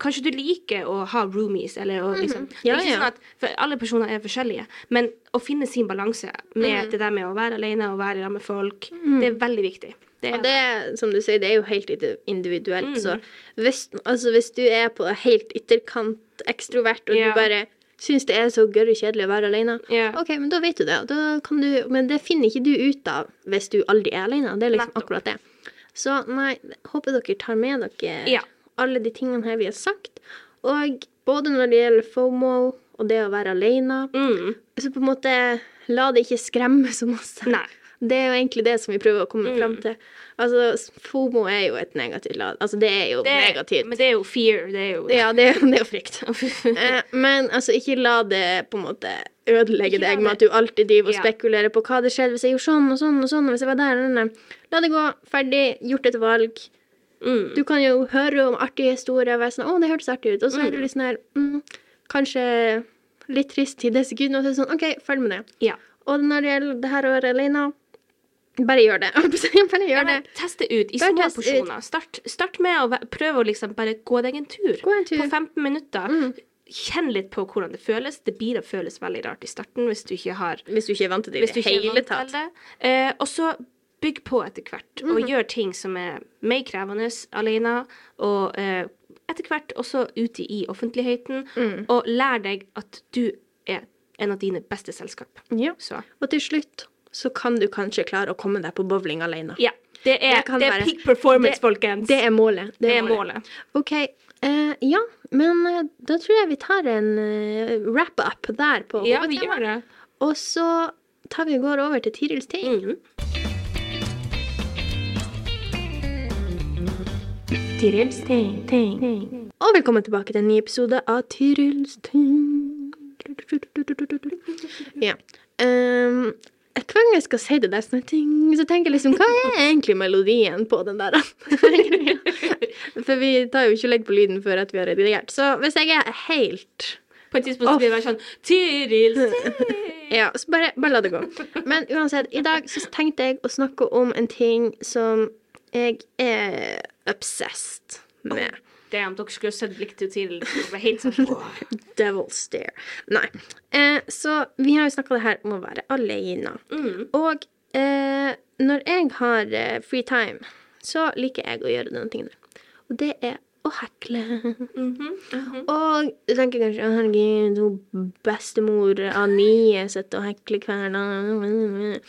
kanskje du liker å ha roomies, eller å liksom det er
Ja,
ikke
ja.
sånn at, For alle personer er forskjellige, men å finne sin balanse med
Mm.
det der med å være alene og være sammen med folk, det er veldig viktig. Det
Og det, som du sier, det er jo helt indi- individuelt.
Mm.
Så hvis, altså, hvis du er på helt ytterkant ekstrovert, og
yeah.
du bare syns det er så gørre kjedelig å være alene,
yeah.
OK, men da vet du det. Du, men det finner ikke du ut av hvis du aldri er alene. Det er liksom
Nettopp.
akkurat det. Så nei, håper dere tar med dere
Ja.
alle de tingene her vi har sagt. Og både når det gjelder FOMO og det å være alene,
Mm.
så på en måte la det ikke skremme så masse.
Nei.
Det er jo egentlig det som vi prøver å komme
Mm.
fram til. Altså, FOMO er jo et negativt lad. Altså, det er jo
Det er,
negativt.
men det er jo fear. Det er jo
Ja, det, det er jo frykt. *laughs* Eh, men altså, ikke la det på en måte ødelegge deg med at du alltid driver og spekulerer på hva det skjedde hvis jeg gjorde sånn og sånn og sånn, og hvis jeg var der eller der. La det gå. Ferdig. Gjort et valg.
mm.
Du kan jo høre om artige historier og være sånn 'Å, det hørtes artig ut', og så er du litt sånn her mm, Kanskje litt trist i det sekundet, og så er det sånn OK, ferdig med det.
Ja.
Og når det gjelder det her å være alene, bare gjør det. *laughs* bare
Ja,
gjør det.
men Test det ut i
Bare
små porsjoner. Start, start med å prøve å liksom bare gå deg en tur.
Gå en tur.
På 15 minutter.
Mm.
Kjenn litt på hvordan det føles. Det blir å føles veldig rart i starten hvis du ikke har
Hvis du ikke er vant til det i det hele tatt.
Eh, og så bygg på etter hvert, og
Mhm.
gjør ting som er mer krevende alene, og eh, etter hvert også ute i offentligheten,
Mm.
og lær deg at du er en av dine beste selskap.
Ja.
Så
Og til slutt, så kan du kanskje klare å komme deg på bowling alene.
Ja. Det er,
Det
det er
være-
peak performance,
det-
folkens.
Det er målet.
Det er målet.
OK. Uh, ja, men uh, da tror jeg vi tar en uh, wrap-up der på
Ja, vi gjør det.
Og så tar vi og går over til Tirils ting.
Mhm.
Tirils ting, ting. Og velkommen tilbake til en ny episode av Tirils ting. Ja. Um, hver gang jeg skal si det der sånne ting, så tenker jeg liksom Hva er egentlig melodien på den der? *laughs* For vi tar jo ikke legg på lyden før at vi har redigert. Så hvis jeg er helt
På et tidspunkt så blir det sånn Tiril
Ja, så bare, bare la det gå. Men uansett, i dag så tenkte jeg å snakke om en ting som jeg er obsessed med.
Damn, dere skulle sett blikket til Tiril. Det var helt sånn wow. *laughs*
Devil stare. Nei. Eh, så vi har jo snakka det her om å være alene.
Mm.
Og eh, når jeg har eh, free time, så liker jeg å gjøre denne der. Og det er å hekle.
Mhm,
Og du tenker kanskje «Å, herregud, hun bestemor Anie sitter og hekler hver dag.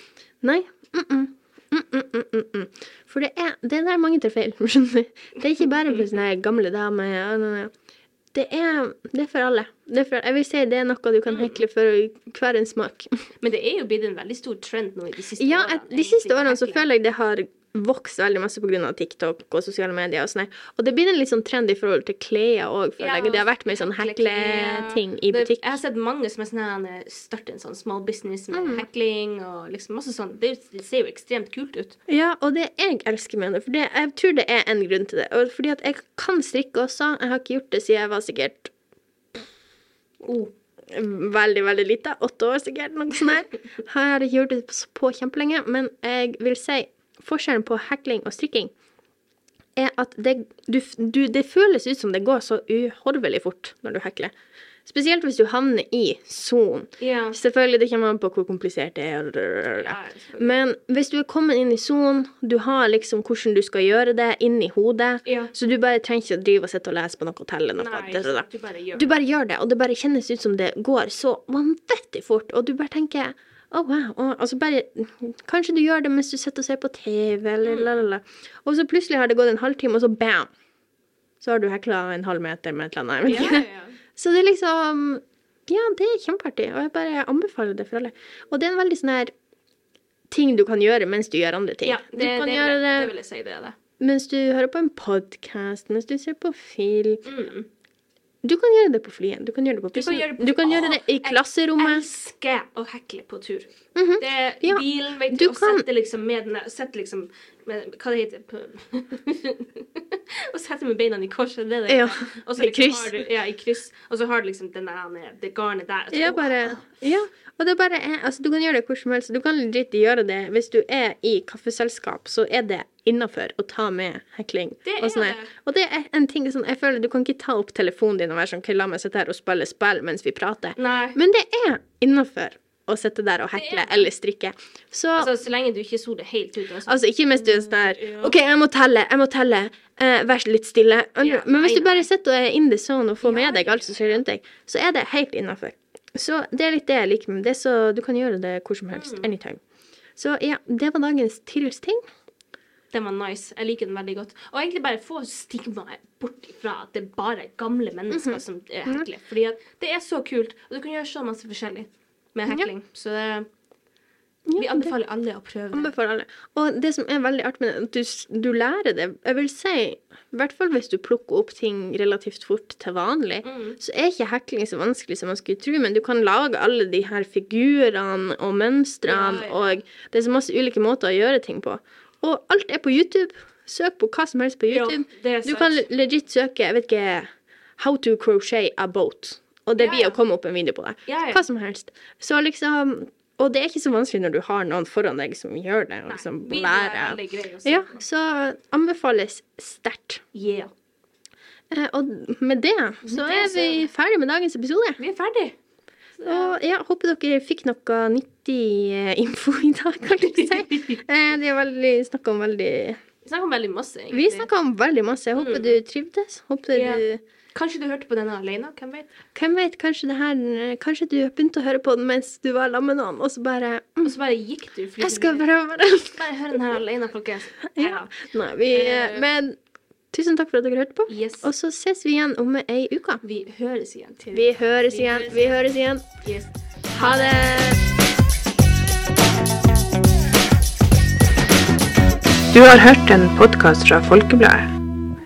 Nei. Mm -mm. Mm -mm, mm, mm. For det er, det er der mange tar feil. *laughs* Det er ikke bare for sånne gamle damer. Det er, det er for alle. Det er for, jeg vil si det er noe du kan hekle for hver en smak. *laughs*
Men det er jo blitt en veldig stor trend nå i de siste
Ja,
årene.
Ja, de siste årene så føler jeg det har vokst veldig masse pga. TikTok og sosiale medier. Og sånn. Og det blir en litt sånn trend i forhold til klær òg, føler jeg. Det har vært mye sånn hekleting i butikk.
Jeg har sett mange som er sånn her, starter en sånn small business med
Mm.
hekling og liksom masse sånn. Det, det ser jo ekstremt kult ut.
Ja, og det jeg elsker med det, for det, jeg tror det er en grunn til det. Og fordi at jeg kan strikke også. Jeg har ikke gjort det siden jeg var sikkert
Oh.
veldig, veldig lite. Åtte år sikkert, noe sånt her. *laughs* Jeg har ikke gjort det på, på kjempelenge, men jeg vil si forskjellen på hekling og strikking er at det, du, du, det føles ut som det går så uhorvelig fort når du hekler. Spesielt hvis du havner i sonen.
Yeah.
Selvfølgelig, det kommer an på hvor komplisert det er. Men hvis du er kommet inn i sonen, du har liksom hvordan du skal gjøre det inni hodet,
Ja.
så du bare trenger ikke å drive og sitte og lese på noe og telle noe.
Nei,
det, det,
du bare
Du bare gjør det, og det bare kjennes ut som det går så vanvittig fort, og du bare tenker å, wow. Og, altså bare, kanskje du gjør det mens du sitter og ser på TV, eller
Mm.
la, la, la. Og så plutselig har det gått en halvtime, og så bam! Så har du hekla en halv meter med et eller annet.
Ja, ja. *laughs*
Så det er liksom Ja, det er kjempeartig, og jeg bare anbefaler det for alle. Og det er en veldig sånn her ting du kan gjøre mens du gjør andre ting.
ja det,
du kan
det,
det
det vil jeg si det er det.
mens du hører på en podkast, mens du ser på film.
Mm.
Du kan gjøre det på flyet, du kan gjøre det på
Du kan gjøre det på-
du kan gjøre det i
jeg elsker å hekle på tur.
Mhm.
Det er
Ja,
bilen, vet
du
og
kan-
sette liksom med den der- liksom med, Hva det heter *laughs* Og sette med beina i korset. det det?
Ja.
Og så
i
liksom
kryss.
Har du, ja, i kryss. Og så har du liksom den der, det garnet der. så-
Ja, bare Ja. Og det bare er Altså, du kan gjøre det hvor som helst. Du kan legit gjøre det hvis du er i kaffeselskap, så er det innafor å ta med hekling.
Det
og
er
sånn
det.
Og det er en ting sånn Jeg føler du kan ikke ta opp telefonen din og være sånn OK, la meg sitte her og spille spill mens vi prater.
Nei.
Men det er innafor å sitte der og hekle
er
eller strikke. Så
Altså, så lenge du ikke soler helt ut. sånn.
Altså, ikke mens du er sånn her OK, jeg må telle, jeg må telle. Eh, vær litt stille.
Ja,
Men hvis du bare sitter og er in the zone og får med deg alt som skjer rundt deg, så er det helt innafor. Så det er litt det jeg liker med det. Så du kan gjøre det hvor som helst.
Mm.
Anytime. Så ja, det var dagens Tirils ting.
Den var nice. Jeg liker den veldig godt. Og egentlig bare få stigmaet bort ifra at det er bare gamle mennesker
Mhm.
som er hekler. Fordi det er så kult, og du kan gjøre så masse forskjellig med hekling. Så det, vi anbefaler alle å prøve. det.
Anbefaler alle. Og det som er veldig artig med det, at du, du lærer det Jeg vil si, i hvert fall hvis du plukker opp ting relativt fort til vanlig,
Mm.
så er ikke hekling så vanskelig som man skulle tro, men du kan lage alle de her figurene og mønstrene,
Ja, ja.
og det er så masse ulike måter å gjøre ting på. Og alt er på YouTube. Søk på hva som helst på YouTube.
er
du kan legit søke, jeg vet ikke How to crochet a boat. Og det blir å komme opp en video på det. Hva som helst. Så liksom Og det er ikke så vanskelig når du har noen foran deg som gjør det, og liksom
er
lærer. Ja, så anbefales sterkt.
Yeah.
Eh, og med det så
det
er
så-
vi ferdig med dagens episode.
Vi er ferdig.
Og ja, håper dere fikk noe nyttig eh, info i dag, kan du si. *laughs* Eh, det er veldig snakka om veldig
Vi snakka om veldig masse, egentlig.
Vi snakka om veldig masse. Jeg håper
Mm.
du trivdes. Håper
yeah.
du
Kanskje du hørte på denne alene, hvem vet?
Hvem vet, kanskje det her Kanskje du begynte å høre på den mens du var sammen med noen, og så bare mm,
Og så bare gikk du. fordi
Jeg skal prøve den. *laughs*
Bare hør den her alene, folkens.
Ja. Nei, vi
Eh.
Men tusen takk for at dere hørte på.
Yes.
Og så ses vi igjen om ei uke.
Vi høres igjen til
Vi høres igjen. Vi høres igjen.
Yes.
Ha det!
Du har hørt en podkast fra Folkebladet.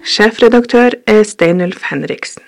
Sjefredaktør er Steinulf Henriksen.